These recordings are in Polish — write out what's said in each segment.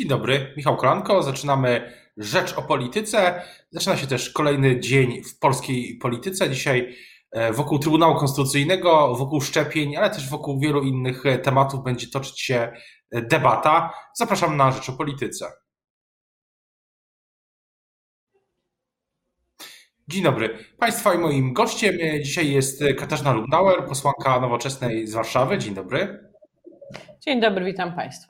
Dzień dobry, Michał Kolanko. Zaczynamy Rzecz o Polityce. Zaczyna się też kolejny dzień w polskiej polityce. Dzisiaj e, wokół Trybunału Konstytucyjnego, wokół szczepień, ale też wokół wielu innych e, tematów będzie toczyć się e, debata. Zapraszam na Rzecz o Polityce. Dzień dobry. Państwa i moim gościem dzisiaj jest Katarzyna Lubnauer, posłanka Nowoczesnej z Warszawy. Dzień dobry. Dzień dobry, witam Państwa.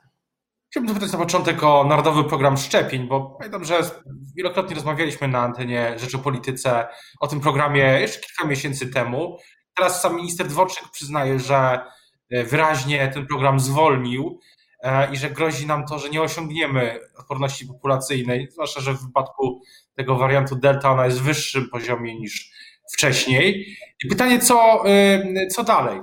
Chciałbym zapytać na początek o Narodowy Program Szczepień, bo pamiętam, że wielokrotnie rozmawialiśmy na antenie Rzeczy o Polityce o tym programie jeszcze kilka miesięcy temu. Teraz sam minister Dworczyk przyznaje, że e, wyraźnie ten program zwolnił e, i że grozi nam to, że nie osiągniemy odporności populacyjnej, zwłaszcza, że w wypadku tego wariantu Delta ona jest w wyższym poziomie niż wcześniej. I pytanie, co, e, co dalej?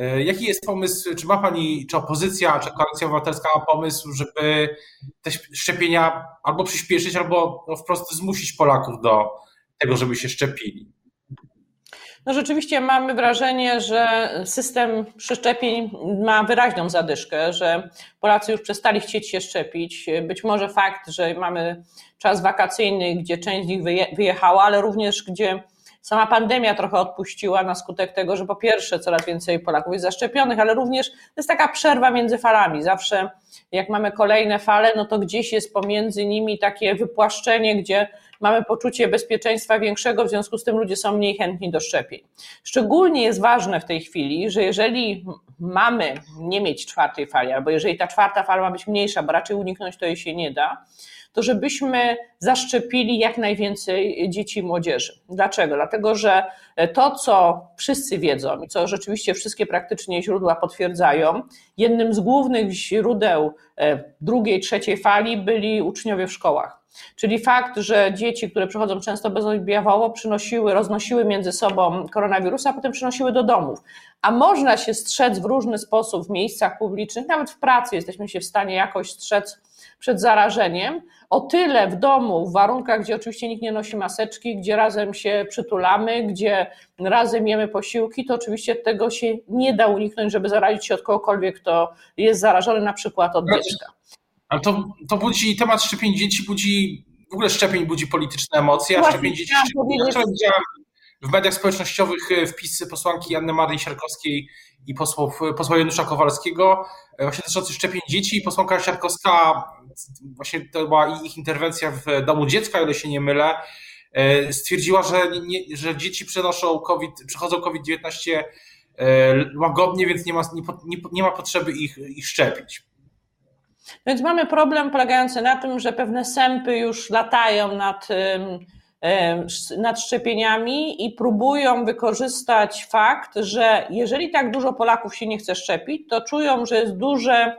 E, jaki jest pomysł, czy ma Pani, czy opozycja, czy Koalicja Obywatelska ma pomysł, żeby te szczepienia albo przyspieszyć, albo no wprost zmusić Polaków do tego, żeby się szczepili? No rzeczywiście mamy wrażenie, że system przeszczepień ma wyraźną zadyszkę, że Polacy już przestali chcieć się szczepić. Być może fakt, że mamy czas wakacyjny, gdzie część z nich wyjechała, ale również gdzie Sama pandemia trochę odpuściła na skutek tego, że po pierwsze coraz więcej Polaków jest zaszczepionych, ale również to jest taka przerwa między falami. Zawsze jak mamy kolejne fale, no to gdzieś jest pomiędzy nimi takie wypłaszczenie, gdzie mamy poczucie bezpieczeństwa większego, w związku z tym ludzie są mniej chętni do szczepień. Szczególnie jest ważne w tej chwili, że jeżeli mamy nie mieć czwartej fali, albo jeżeli ta czwarta fala ma być mniejsza, bo raczej uniknąć to jej się nie da, to żebyśmy zaszczepili jak najwięcej dzieci i młodzieży. Dlaczego? Dlatego, że to, co wszyscy wiedzą i co rzeczywiście wszystkie praktycznie źródła potwierdzają, jednym z głównych źródeł e, drugiej, trzeciej fali byli uczniowie w szkołach. Czyli fakt, że dzieci, które przychodzą często bezobjawowo, przynosiły, roznosiły między sobą koronawirusa, a potem przynosiły do domów. A można się strzec w różny sposób w miejscach publicznych, nawet w pracy jesteśmy się w stanie jakoś strzec przed zarażeniem. O tyle w domu, w warunkach, gdzie oczywiście nikt nie nosi maseczki, gdzie razem się przytulamy, gdzie razem jemy posiłki, to oczywiście tego się nie da uniknąć, żeby zarazić się od kogokolwiek, kto jest zarażony, na przykład od dziecka. Ale to, to budzi, temat szczepień dzieci budzi, w ogóle szczepień budzi polityczne emocje, a szczepień dzieci... Widziałem w mediach społecznościowych e, wpisy posłanki Anny Marii Siarkowskiej i posłów, posła Janusza Kowalskiego, e, właśnie dotyczący szczepień dzieci i posłanka Siarkowska, właśnie to była ich interwencja w domu dziecka, o ile się nie mylę, e, stwierdziła, że, nie, że dzieci przenoszą COVID, przechodzą COVID-19 łagodnie, więc nie ma, nie, nie ma potrzeby ich, ich szczepić. Więc mamy problem polegający na tym, że pewne sępy już latają nad nad szczepieniami i próbują wykorzystać fakt, że jeżeli tak dużo Polaków się nie chce szczepić, to czują, że jest duże,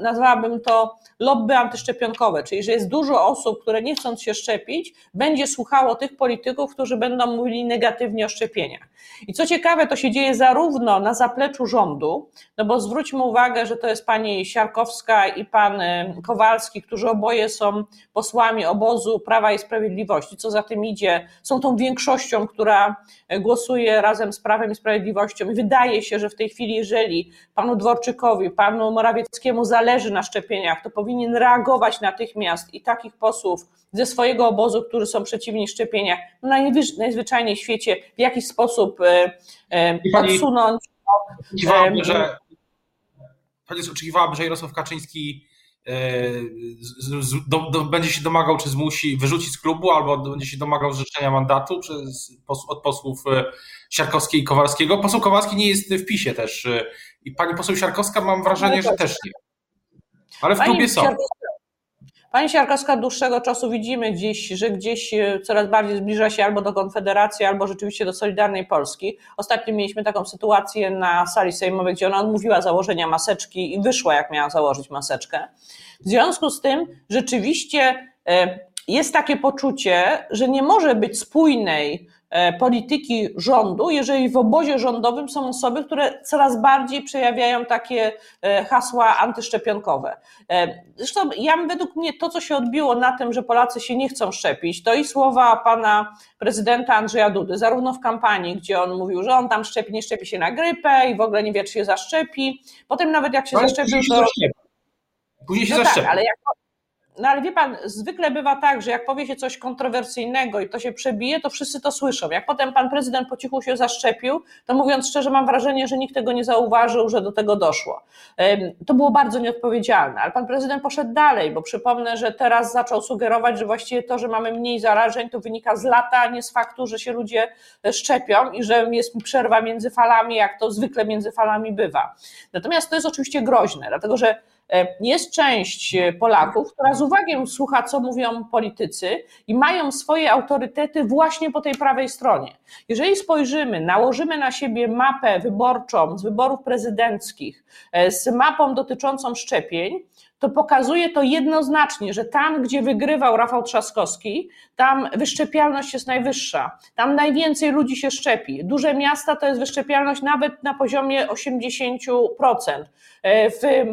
nazwałabym to lobby antyszczepionkowe, czyli że jest dużo osób, które nie chcąc się szczepić, będzie słuchało tych polityków, którzy będą mówili negatywnie o szczepieniach. I co ciekawe, to się dzieje zarówno na zapleczu rządu, no bo zwróćmy uwagę, że to jest pani Siarkowska i pan Kowalski, którzy oboje są posłami obozu Prawa i Sprawiedliwości, co za tym idzie, są tą większością, która głosuje razem z Prawem i Sprawiedliwością. I wydaje się, że w tej chwili, jeżeli panu Dworczykowi, panu Morawieckiemu zależy na szczepieniach, to reagować natychmiast i takich posłów ze swojego obozu, którzy są przeciwni szczepieniach, no najzwyczajniej w świecie w jakiś sposób e, e, odsunąć. Oczekiwałaby, że, pani oczekiwałaby, że Jarosław Kaczyński e, do, do, będzie się domagał, czy zmusi, wyrzucić z klubu, albo będzie się domagał zrzeczenia mandatu przez, od posłów Siarkowskiej i Kowalskiego. Poseł Kowalski nie jest w PiSie też i pani poseł Siarkowska mam wrażenie, że też nie. Ale w klubie są. Pani Siarkowska dłuższego czasu widzimy gdzieś, że gdzieś e, coraz bardziej zbliża się albo do Konfederacji, albo rzeczywiście do Solidarnej Polski. Ostatnio mieliśmy taką sytuację na sali sejmowej, gdzie ona odmówiła założenia maseczki i wyszła, jak miała założyć maseczkę. W związku z tym rzeczywiście e, jest takie poczucie, że nie może być spójnej E, polityki rządu, jeżeli w obozie rządowym są osoby, które coraz bardziej przejawiają takie e, hasła antyszczepionkowe. E, zresztą ja według mnie to, co się odbiło na tym, że Polacy się nie chcą szczepić, to i słowa pana prezydenta Andrzeja Dudy, zarówno w kampanii, gdzie on mówił, że on tam szczepi, nie szczepi się na grypę i w ogóle nie wie, czy się zaszczepi. Potem nawet jak się zaszczepił, to... Później się no zaszczepi. Tak, ale jak, no ale wie pan, zwykle bywa tak, że jak powie się coś kontrowersyjnego i to się przebije, to wszyscy to słyszą. Jak potem pan prezydent po cichu się zaszczepił, to mówiąc szczerze, mam wrażenie, że nikt tego nie zauważył, że do tego doszło. To było bardzo nieodpowiedzialne, ale pan prezydent poszedł dalej, bo przypomnę, że teraz zaczął sugerować, że właściwie to, że mamy mniej zarażeń, to wynika z lata, a nie z faktu, że się ludzie szczepią i że jest przerwa między falami, jak to zwykle między falami bywa. Natomiast to jest oczywiście groźne, dlatego że E, jest część e, Polaków, która z uwagą słucha, co mówią politycy i mają swoje autorytety właśnie po tej prawej stronie. Jeżeli spojrzymy, nałożymy na siebie mapę wyborczą z wyborów prezydenckich, e, z mapą dotyczącą szczepień, to pokazuje to jednoznacznie, że tam, gdzie wygrywał Rafał Trzaskowski, tam wyszczepialność jest najwyższa. Tam najwięcej ludzi się szczepi. Duże miasta to jest wyszczepialność nawet na poziomie 80%. E, w, e,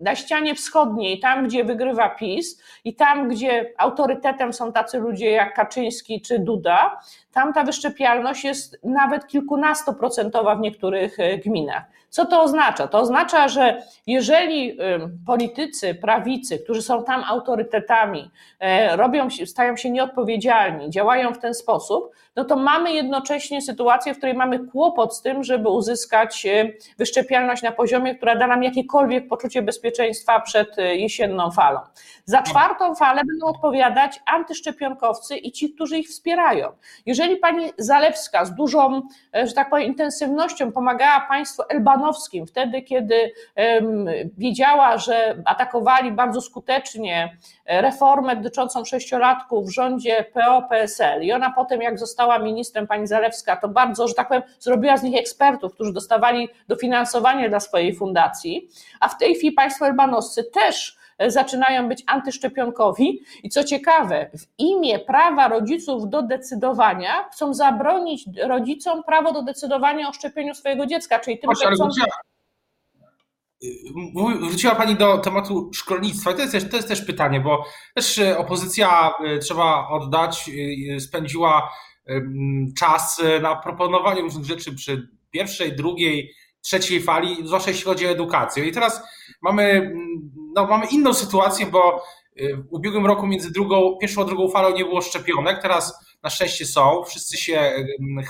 na ścianie wschodniej, tam gdzie wygrywa PiS i tam gdzie autorytetem są tacy ludzie jak Kaczyński czy Duda, tam ta wyszczepialność jest nawet kilkunastoprocentowa w niektórych e, gminach. Co to oznacza? To oznacza, że jeżeli politycy prawicy, którzy są tam autorytetami, e, robią, stają się nieodpowiedzialni, działają w ten sposób, no to mamy jednocześnie sytuację, w której mamy kłopot z tym, żeby uzyskać e, wyszczepialność na poziomie, która da nam jakiekolwiek poczucie bezpieczeństwa przed e, jesienną falą. Za czwartą falę będą odpowiadać antyszczepionkowcy i ci, którzy ich wspierają. Jeżeli pani Zalewska z dużą, że tak powiem, intensywnością pomagała państwu Elbanowi, Wtedy, kiedy wiedziała, że atakowali bardzo skutecznie reformę dotyczącą sześciolatków w rządzie PO-PSL i ona potem, jak została ministrem, pani Zalewska, to bardzo, że tak powiem, zrobiła z nich ekspertów, którzy dostawali dofinansowanie dla swojej fundacji, a w tej chwili państwo elbanowscy też zaczynają być antyszczepionkowi i co ciekawe, w imię prawa rodziców do decydowania chcą zabronić rodzicom prawo do decydowania o szczepieniu swojego dziecka, czyli tym, że chcą... Wróciła Pani do tematu szkolnictwa. To jest, też, to jest też pytanie, bo też e, opozycja, e, trzeba oddać, e, spędziła czas na proponowaniu różnych rzeczy przy pierwszej, drugiej, trzeciej fali, zwłaszcza jeśli chodzi o edukację. I teraz mamy, no, mamy inną sytuację, bo y, w ubiegłym roku między drugą, pierwszą a drugą falą nie było szczepionek, teraz na szczęście są, wszyscy się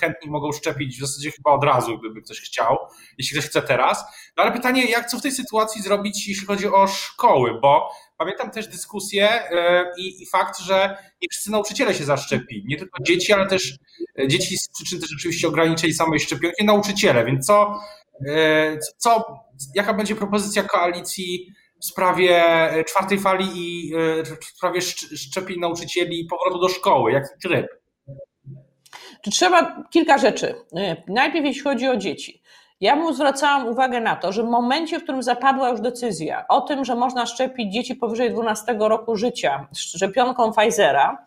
chętni mogą szczepić w zasadzie chyba od razu, gdyby ktoś chciał, jeśli ktoś chce teraz. No ale pytanie, jak co w tej sytuacji zrobić, jeśli chodzi o szkoły, bo pamiętam też dyskusję y, i, i fakt, że nie wszyscy nauczyciele się zaszczepili, nie tylko dzieci, ale też y, dzieci z przyczyn też oczywiście ograniczeń samej szczepionki, nauczyciele, więc co, co, jaka będzie propozycja koalicji w sprawie czwartej fali i e, w sprawie szczepień nauczycieli i powrotu do szkoły? Jaki tryb? Trzeba kilka rzeczy. E, najpierw jeśli chodzi o dzieci. Ja mu zwracałam uwagę na to, że w momencie, w którym zapadła już decyzja o tym, że można szczepić dzieci powyżej 12 roku życia szczepionką Pfizera,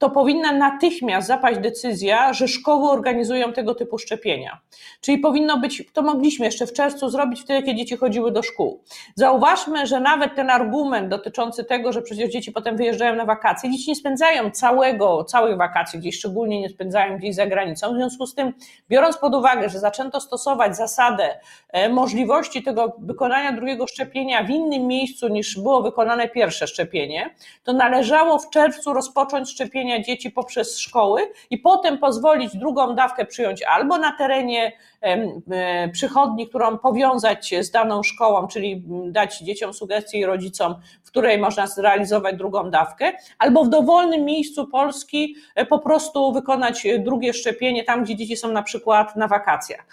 to powinna natychmiast zapaść decyzja, że szkoły organizują tego typu szczepienia. Czyli powinno być, to mogliśmy jeszcze w czerwcu zrobić wtedy, kiedy dzieci chodziły do szkół. Zauważmy, że nawet ten argument dotyczący tego, że przecież dzieci potem wyjeżdżają na wakacje, dzieci nie spędzają całego, całych wakacji, gdzieś szczególnie nie spędzają gdzieś za granicą. W związku z tym, biorąc pod uwagę, że zaczęto stosować zasadę e, możliwości tego wykonania drugiego szczepienia w innym miejscu niż było wykonane pierwsze szczepienie, to należało w czerwcu rozpocząć szczepienie szczepienia dzieci poprzez szkoły i potem pozwolić drugą dawkę przyjąć albo na terenie e, przychodni, którą powiązać z daną szkołą, czyli dać dzieciom sugestie i rodzicom, w której można zrealizować drugą dawkę, albo w dowolnym miejscu Polski e, po prostu wykonać drugie szczepienie tam, gdzie dzieci są na przykład na wakacjach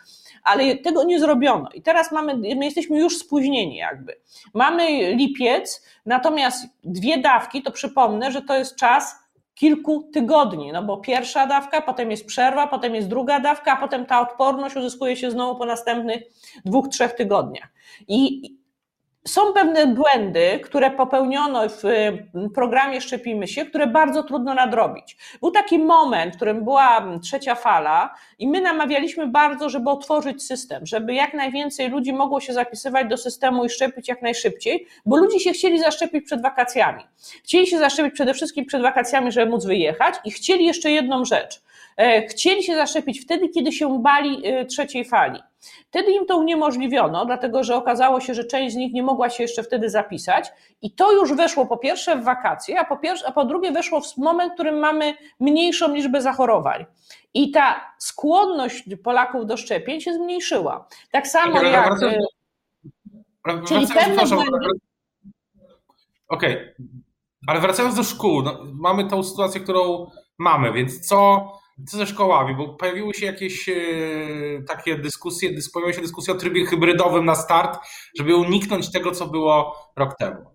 ale tego nie zrobiono. I teraz mamy, my jesteśmy już spóźnieni jakby. Mamy lipiec, natomiast dwie dawki, to przypomnę, że to jest czas kilku tygodni, no bo pierwsza dawka, potem jest przerwa, potem jest druga dawka, a potem ta odporność uzyskuje się znowu po następnych dwóch, trzech tygodniach. I są pewne błędy, które popełniono w programie Szczepimy się, które bardzo trudno nadrobić. Był taki moment, w którym była trzecia fala i my namawialiśmy bardzo, żeby otworzyć system, żeby jak najwięcej ludzi mogło się zapisywać do systemu i szczepić jak najszybciej, bo ludzie się chcieli zaszczepić przed wakacjami. Chcieli się zaszczepić przede wszystkim przed wakacjami, żeby móc wyjechać i chcieli jeszcze jedną rzecz. E, chcieli się zaszczepić wtedy, kiedy się bali e, trzeciej fali. Wtedy im to uniemożliwiono, dlatego że okazało się, że część z nich nie mogła się jeszcze wtedy zapisać i to już weszło po pierwsze w wakacje, a po, pierwsze, a po drugie weszło w moment, w którym mamy mniejszą liczbę zachorowań. I ta skłonność Polaków do szczepień się zmniejszyła. Tak samo jak. Czyli pewne Okej, okay. ale wracając do szkół, no, mamy tą sytuację, którą mamy, więc co, co ze szkołami? Bo pojawiły się jakieś e, takie dyskusje, pojawiła się dyskusja o trybie hybrydowym na start, żeby uniknąć tego, co było rok temu.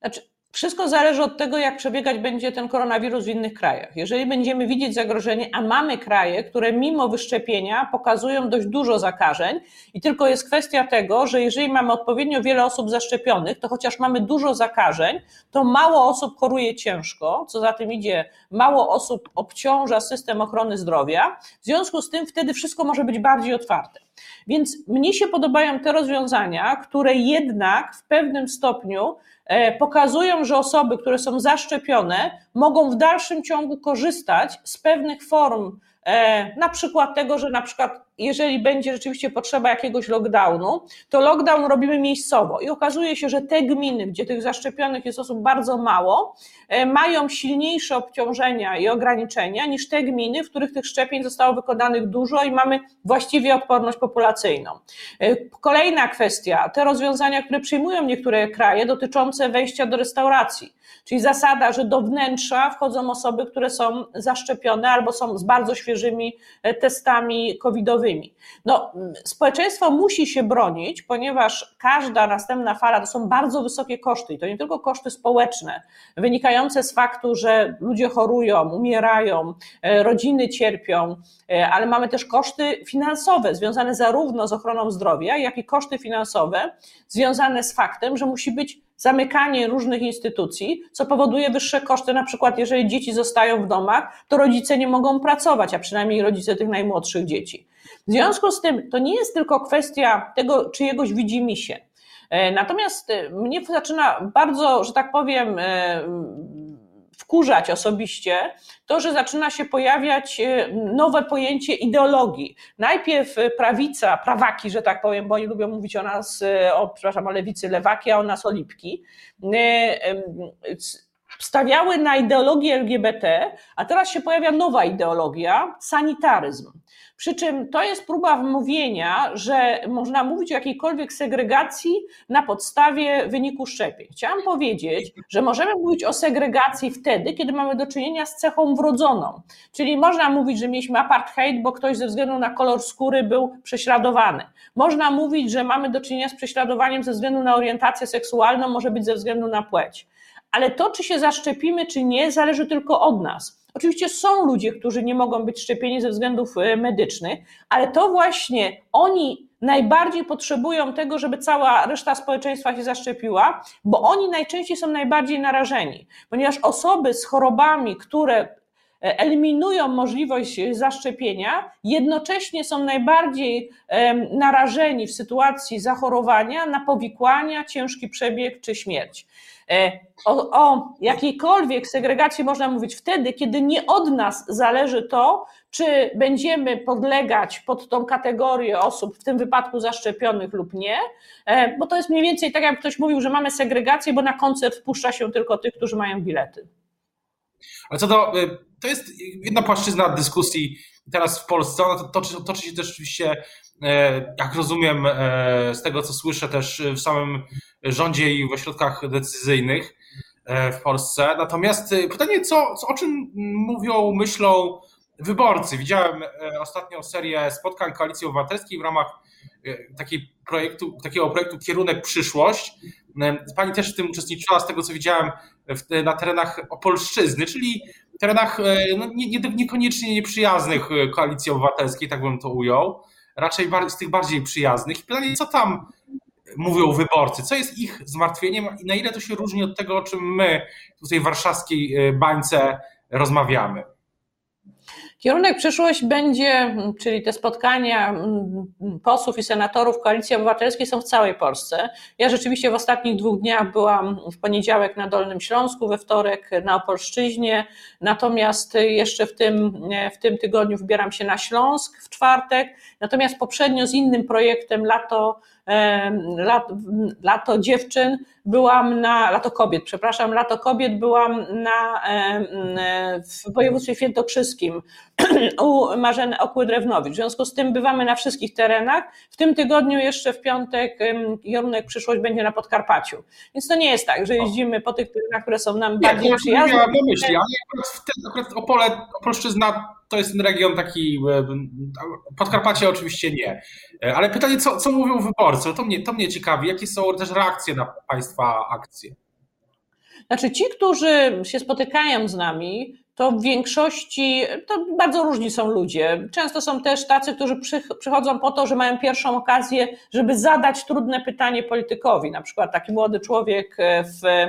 Znaczy, wszystko zależy od tego, jak przebiegać będzie ten koronawirus w innych krajach. Jeżeli będziemy widzieć zagrożenie, a mamy kraje, które mimo wyszczepienia pokazują dość dużo zakażeń, i tylko jest kwestia tego, że jeżeli mamy odpowiednio wiele osób zaszczepionych, to chociaż mamy dużo zakażeń, to mało osób choruje ciężko, co za tym idzie, mało osób obciąża system ochrony zdrowia. W związku z tym wtedy wszystko może być bardziej otwarte. Więc mnie się podobają te rozwiązania, które jednak w pewnym stopniu e, pokazują, że osoby, które są zaszczepione, mogą w dalszym ciągu korzystać z pewnych form, na przykład tego, że na przykład jeżeli będzie rzeczywiście potrzeba jakiegoś lockdownu, to lockdown robimy miejscowo i okazuje się, że te gminy, gdzie tych zaszczepionych jest osób bardzo mało, e, mają silniejsze obciążenia i ograniczenia niż te gminy, w których tych szczepień zostało wykonanych dużo i mamy właściwie odporność populacyjną. E, kolejna kwestia, te rozwiązania, które przyjmują niektóre kraje dotyczące wejścia do restauracji, czyli zasada, że do wnętrza wchodzą osoby, które są zaszczepione albo są z bardzo świeżymi e, testami covidowymi, no, społeczeństwo musi się bronić, ponieważ każda następna fala to są bardzo wysokie koszty. I to nie tylko koszty społeczne, wynikające z faktu, że ludzie chorują, umierają, e, rodziny cierpią, e, ale mamy też koszty finansowe związane zarówno z ochroną zdrowia, jak i koszty finansowe związane z faktem, że musi być zamykanie różnych instytucji, co powoduje wyższe koszty. Na przykład, jeżeli dzieci zostają w domach, to rodzice nie mogą pracować, a przynajmniej rodzice tych najmłodszych dzieci. W związku z tym to nie jest tylko kwestia tego czyjegoś widzimisię. E, natomiast e, mnie zaczyna bardzo, że tak powiem, e, wkurzać osobiście to, że zaczyna się pojawiać nowe pojęcie ideologii. Najpierw prawica, prawaki, że tak powiem, bo oni lubią mówić o nas, o, przepraszam, o lewicy lewaki, a o nas o lipki, stawiały na ideologię LGBT, a teraz się pojawia nowa ideologia, sanitaryzm. Przy czym to jest próba wmówienia, że można mówić o jakiejkolwiek segregacji na podstawie wyniku szczepień. Chciałam powiedzieć, że możemy mówić o segregacji wtedy, kiedy mamy do czynienia z cechą wrodzoną. Czyli można mówić, że mieliśmy apartheid, bo ktoś ze względu na kolor skóry był prześladowany. Można mówić, że mamy do czynienia z prześladowaniem ze względu na orientację seksualną, może być ze względu na płeć. Ale to, czy się zaszczepimy, czy nie, zależy tylko od nas. Oczywiście są ludzie, którzy nie mogą być szczepieni ze względów e, medycznych, ale to właśnie oni najbardziej potrzebują tego, żeby cała reszta społeczeństwa się zaszczepiła, bo oni najczęściej są najbardziej narażeni, ponieważ osoby z chorobami, które e, eliminują możliwość zaszczepienia, jednocześnie są najbardziej narażeni w sytuacji zachorowania na powikłania, ciężki przebieg czy śmierć. E, o, o jakiejkolwiek segregacji można mówić wtedy, kiedy nie od nas zależy to, czy będziemy podlegać pod tą kategorię osób, w tym wypadku zaszczepionych lub nie, e, bo to jest mniej więcej tak, jak ktoś mówił, że mamy segregację, bo na koncert wpuszcza się tylko tych, którzy mają bilety. Ale co do, y, to jest jedna płaszczyzna dyskusji teraz w Polsce, ona toczy, toczy się też oczywiście, jak rozumiem e, z tego, co słyszę też w samym rządzie i w ośrodkach decyzyjnych e, w Polsce. Natomiast pytanie, co, co, o czym mówią, myślą wyborcy? Widziałem ostatnią serię spotkań Koalicji Obywatelskiej w ramach takiej projektu, takiego projektu Kierunek Przyszłość. Pani też w tym uczestniczyła, z tego co widziałem, na terenach Opolszczyzny, czyli terenach e, no, nie, nie, niekoniecznie nieprzyjaznych e, koalicji obywatelskiej, tak bym to ujął, raczej z tych bardziej przyjaznych. I pytanie, co tam mówią wyborcy, co jest ich zmartwieniem i na ile to się różni od tego, o czym my tutaj w warszawskiej e, bańce rozmawiamy? Kierunek przyszłość będzie, czyli te spotkania mm, posłów i senatorów Koalicji Obywatelskiej są w całej Polsce. Ja rzeczywiście w ostatnich dwóch dniach byłam w poniedziałek na Dolnym Śląsku, we wtorek na Opolszczyźnie, natomiast jeszcze w tym, w tym tygodniu wybieram się na Śląsk w czwartek, natomiast poprzednio z innym projektem Lato lato, lato dziewczyn byłam na, lato kobiet, przepraszam, lato kobiet byłam na, w województwie świętokrzyskim u Marzeny Okły-Drewnowicz. W związku z tym bywamy na wszystkich terenach. W tym tygodniu jeszcze w piątek kierunek przyszłość będzie na Podkarpaciu. Więc to nie jest tak, że jeździmy po tych terenach, które są nam nie, bardziej przyjazne. Nie, miałam na myśli, ale akurat, akurat Opole, Opolszczyzna to jest ten region taki, e, Podkarpacie oczywiście nie. E, ale pytanie, co, co mówią wyborcy? To mnie, to mnie ciekawi. Jakie są też reakcje na Państwa akcje? Znaczy ci, którzy się spotykają z nami, to w większości, to bardzo różni są ludzie. Często są też tacy, którzy przychodzą po to, że mają pierwszą okazję, żeby zadać trudne pytanie politykowi. Na przykład taki młody człowiek w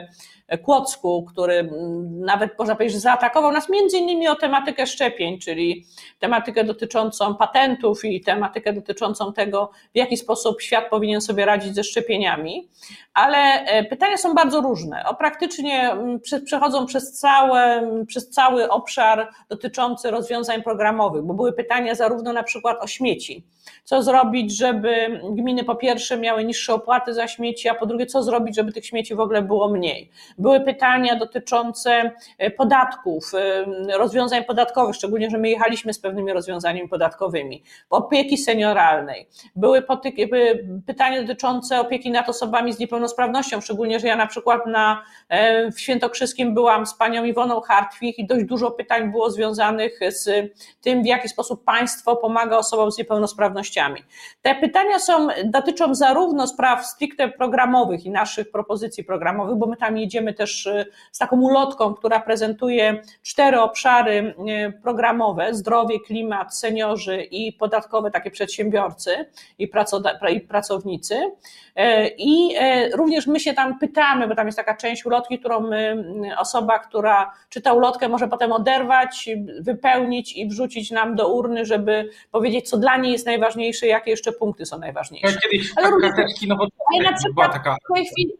Kłodzku, który nawet można powiedzieć, że zaatakował nas między innymi o tematykę szczepień, czyli tematykę dotyczącą patentów i tematykę dotyczącą tego, w jaki sposób świat powinien sobie radzić ze szczepieniami. Ale e, pytania są bardzo różne. O praktycznie przechodzą przez, całe, przez cały obszar dotyczący rozwiązań programowych, bo były pytania zarówno na przykład o śmieci. Co zrobić, żeby gminy po pierwsze miały niższe opłaty za śmieci, a po drugie, co zrobić, żeby tych śmieci w ogóle było mniej. Były pytania dotyczące e, podatków, e, rozwiązań podatkowych, szczególnie, że my jechaliśmy z pewnymi rozwiązaniami podatkowymi, opieki senioralnej. Były pytania dotyczące opieki nad osobami z niepełnosprawnością, szczególnie, że ja na przykład na, e, w Świętokrzyskim byłam z panią Iwoną Hartwig i dość dużo pytań było związanych z tym, w jaki sposób państwo pomaga osobom z niepełnosprawnościami. Te pytania są, dotyczą zarówno spraw stricte programowych i naszych propozycji programowych, bo my tam jedziemy też y, z taką ulotką, która prezentuje cztery obszary y, programowe: zdrowie, klimat, seniorzy i podatkowe takie przedsiębiorcy i pracownicy. Y, I również my się tam pytamy, bo tam jest taka część ulotki, którą my, osoba, która czyta ulotkę, może potem oderwać, wypełnić i wrzucić nam do urny, żeby powiedzieć, co dla niej jest najważniejsze, jakie jeszcze punkty są najważniejsze. Kiedyś Ale również, na przykład taka... w tej chwili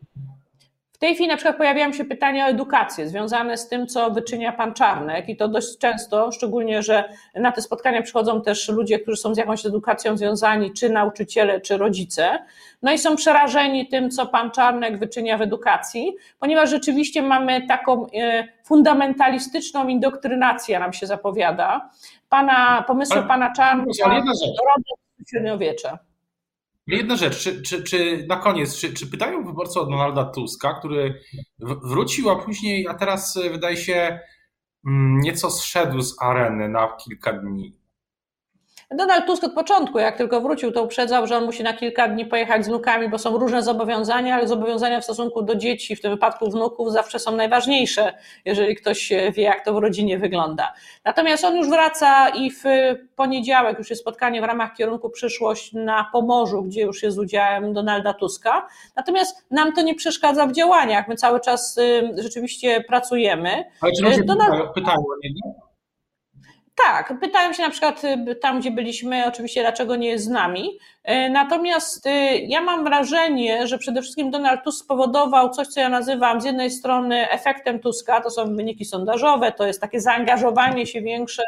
w tej chwili na przykład pojawiają się pytania o edukację związane z tym, co wyczynia pan Czarnek i to dość często, szczególnie, że na te spotkania przychodzą też ludzie, którzy są z jakąś edukacją związani, czy nauczyciele, czy rodzice, no i są przerażeni tym, co pan Czarnek wyczynia w edukacji, ponieważ rzeczywiście mamy taką e, fundamentalistyczną indoktrynację nam się zapowiada. Pana, pomysły pana Czarnka, średniowiecza. Jedna rzecz, czy, czy, czy na koniec, czy, czy pytają wyborcy o Donalda Tuska, który wrócił, a później, a teraz e, wydaje się mm, nieco zszedł z areny na kilka dni. Donald Tusk od początku, jak tylko wrócił, to uprzedzał, że on musi na kilka dni pojechać z wnukami, bo są różne zobowiązania, ale zobowiązania w stosunku do dzieci, w tym wypadku wnuków, zawsze są najważniejsze, jeżeli ktoś wie, jak to w rodzinie wygląda. Natomiast on już wraca i w poniedziałek już jest spotkanie w ramach kierunku przyszłość na Pomorzu, gdzie już jest udziałem Donalda Tuska. Natomiast nam to nie przeszkadza w działaniach. My cały czas y, rzeczywiście pracujemy. Ale czy ludzie Donald... pytają, niego? Tak, pytają się na przykład y, tam, gdzie byliśmy, oczywiście, dlaczego nie jest z nami. Y, natomiast y, ja mam wrażenie, że przede wszystkim Donald Tusk spowodował coś, co ja nazywam z jednej strony efektem Tuska, to są wyniki sondażowe, to jest takie zaangażowanie się większe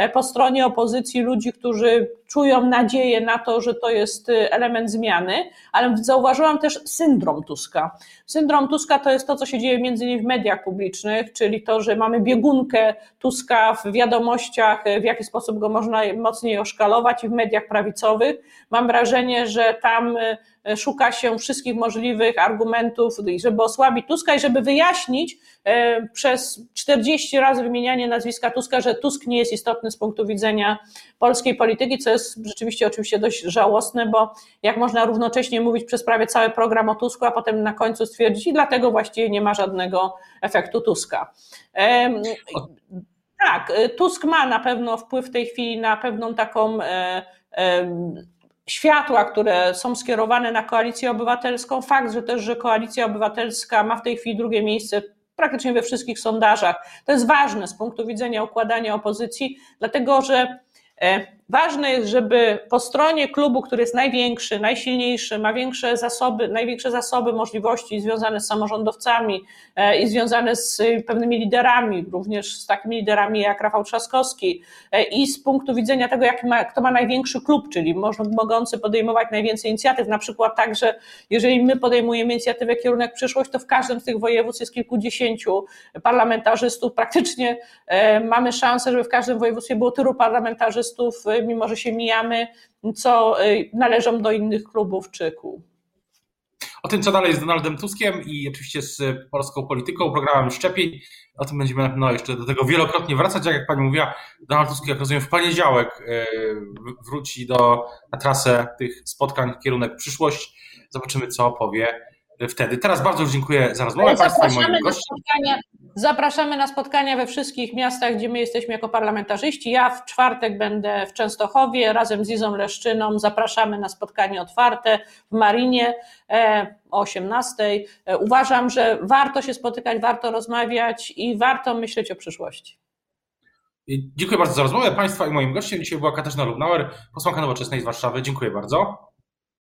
E, po stronie opozycji ludzi, którzy czują nadzieję na to, że to jest y, element zmiany, ale zauważyłam też syndrom Tuska. Syndrom Tuska to jest to, co się dzieje między innymi w mediach publicznych, czyli to, że mamy biegunkę Tuska w wiadomościach, w jaki sposób go można mocniej oszkalować i w mediach prawicowych. Mam wrażenie, że tam y, szuka się wszystkich możliwych argumentów, żeby osłabić Tuska i żeby wyjaśnić przez 40 razy wymienianie nazwiska Tuska, że Tusk nie jest istotny z punktu widzenia polskiej polityki, co jest rzeczywiście oczywiście dość żałosne, bo jak można równocześnie mówić przez prawie cały program o Tusku, a potem na końcu stwierdzić i dlatego właściwie nie ma żadnego efektu Tuska. Tak, Tusk ma na pewno wpływ w tej chwili na pewną taką e, światła, które są skierowane na koalicję obywatelską. Fakt, że też, że koalicja obywatelska ma w tej chwili drugie miejsce praktycznie we wszystkich sondażach. To jest ważne z punktu widzenia układania opozycji, dlatego że e, Ważne jest, żeby po stronie klubu, który jest największy, najsilniejszy, ma większe zasoby, największe zasoby możliwości związane z samorządowcami e, i związane z pewnymi liderami, również z takimi liderami jak Rafał Trzaskowski e, i z punktu widzenia tego, jaki ma, kto ma największy klub, czyli mogący podejmować najwięcej inicjatyw, na przykład tak, że jeżeli my podejmujemy inicjatywę kierunek przyszłość, to w każdym z tych województw jest kilkudziesięciu parlamentarzystów, praktycznie e, mamy szansę, żeby w każdym województwie było tylu parlamentarzystów mimo że się mijamy, co y, należą do innych klubów czy kół. O tym, co dalej z Donaldem Tuskiem i oczywiście z polską polityką, programem szczepień, o tym będziemy na pewno jeszcze do tego wielokrotnie wracać. Jak pani mówiła, Donald Tusk, jak rozumiem, w poniedziałek y, wróci do, na trasę tych spotkań, kierunek przyszłość. Zobaczymy, co powie wtedy. Teraz bardzo dziękuję za rozmowę i moim gościom. Zapraszamy na spotkania we wszystkich miastach, gdzie my jesteśmy jako parlamentarzyści. Ja w czwartek będę w Częstochowie razem z Izą Leszczyną. Zapraszamy na spotkanie otwarte w Marinie e, o 18. E, uważam, że warto się spotykać, warto rozmawiać i warto myśleć o przyszłości. Dziękuję bardzo za rozmowę Państwa i moim gościem. Dzisiaj była Katarzyna Lubnauer, posłanka Nowoczesnej z Warszawy. Dziękuję bardzo.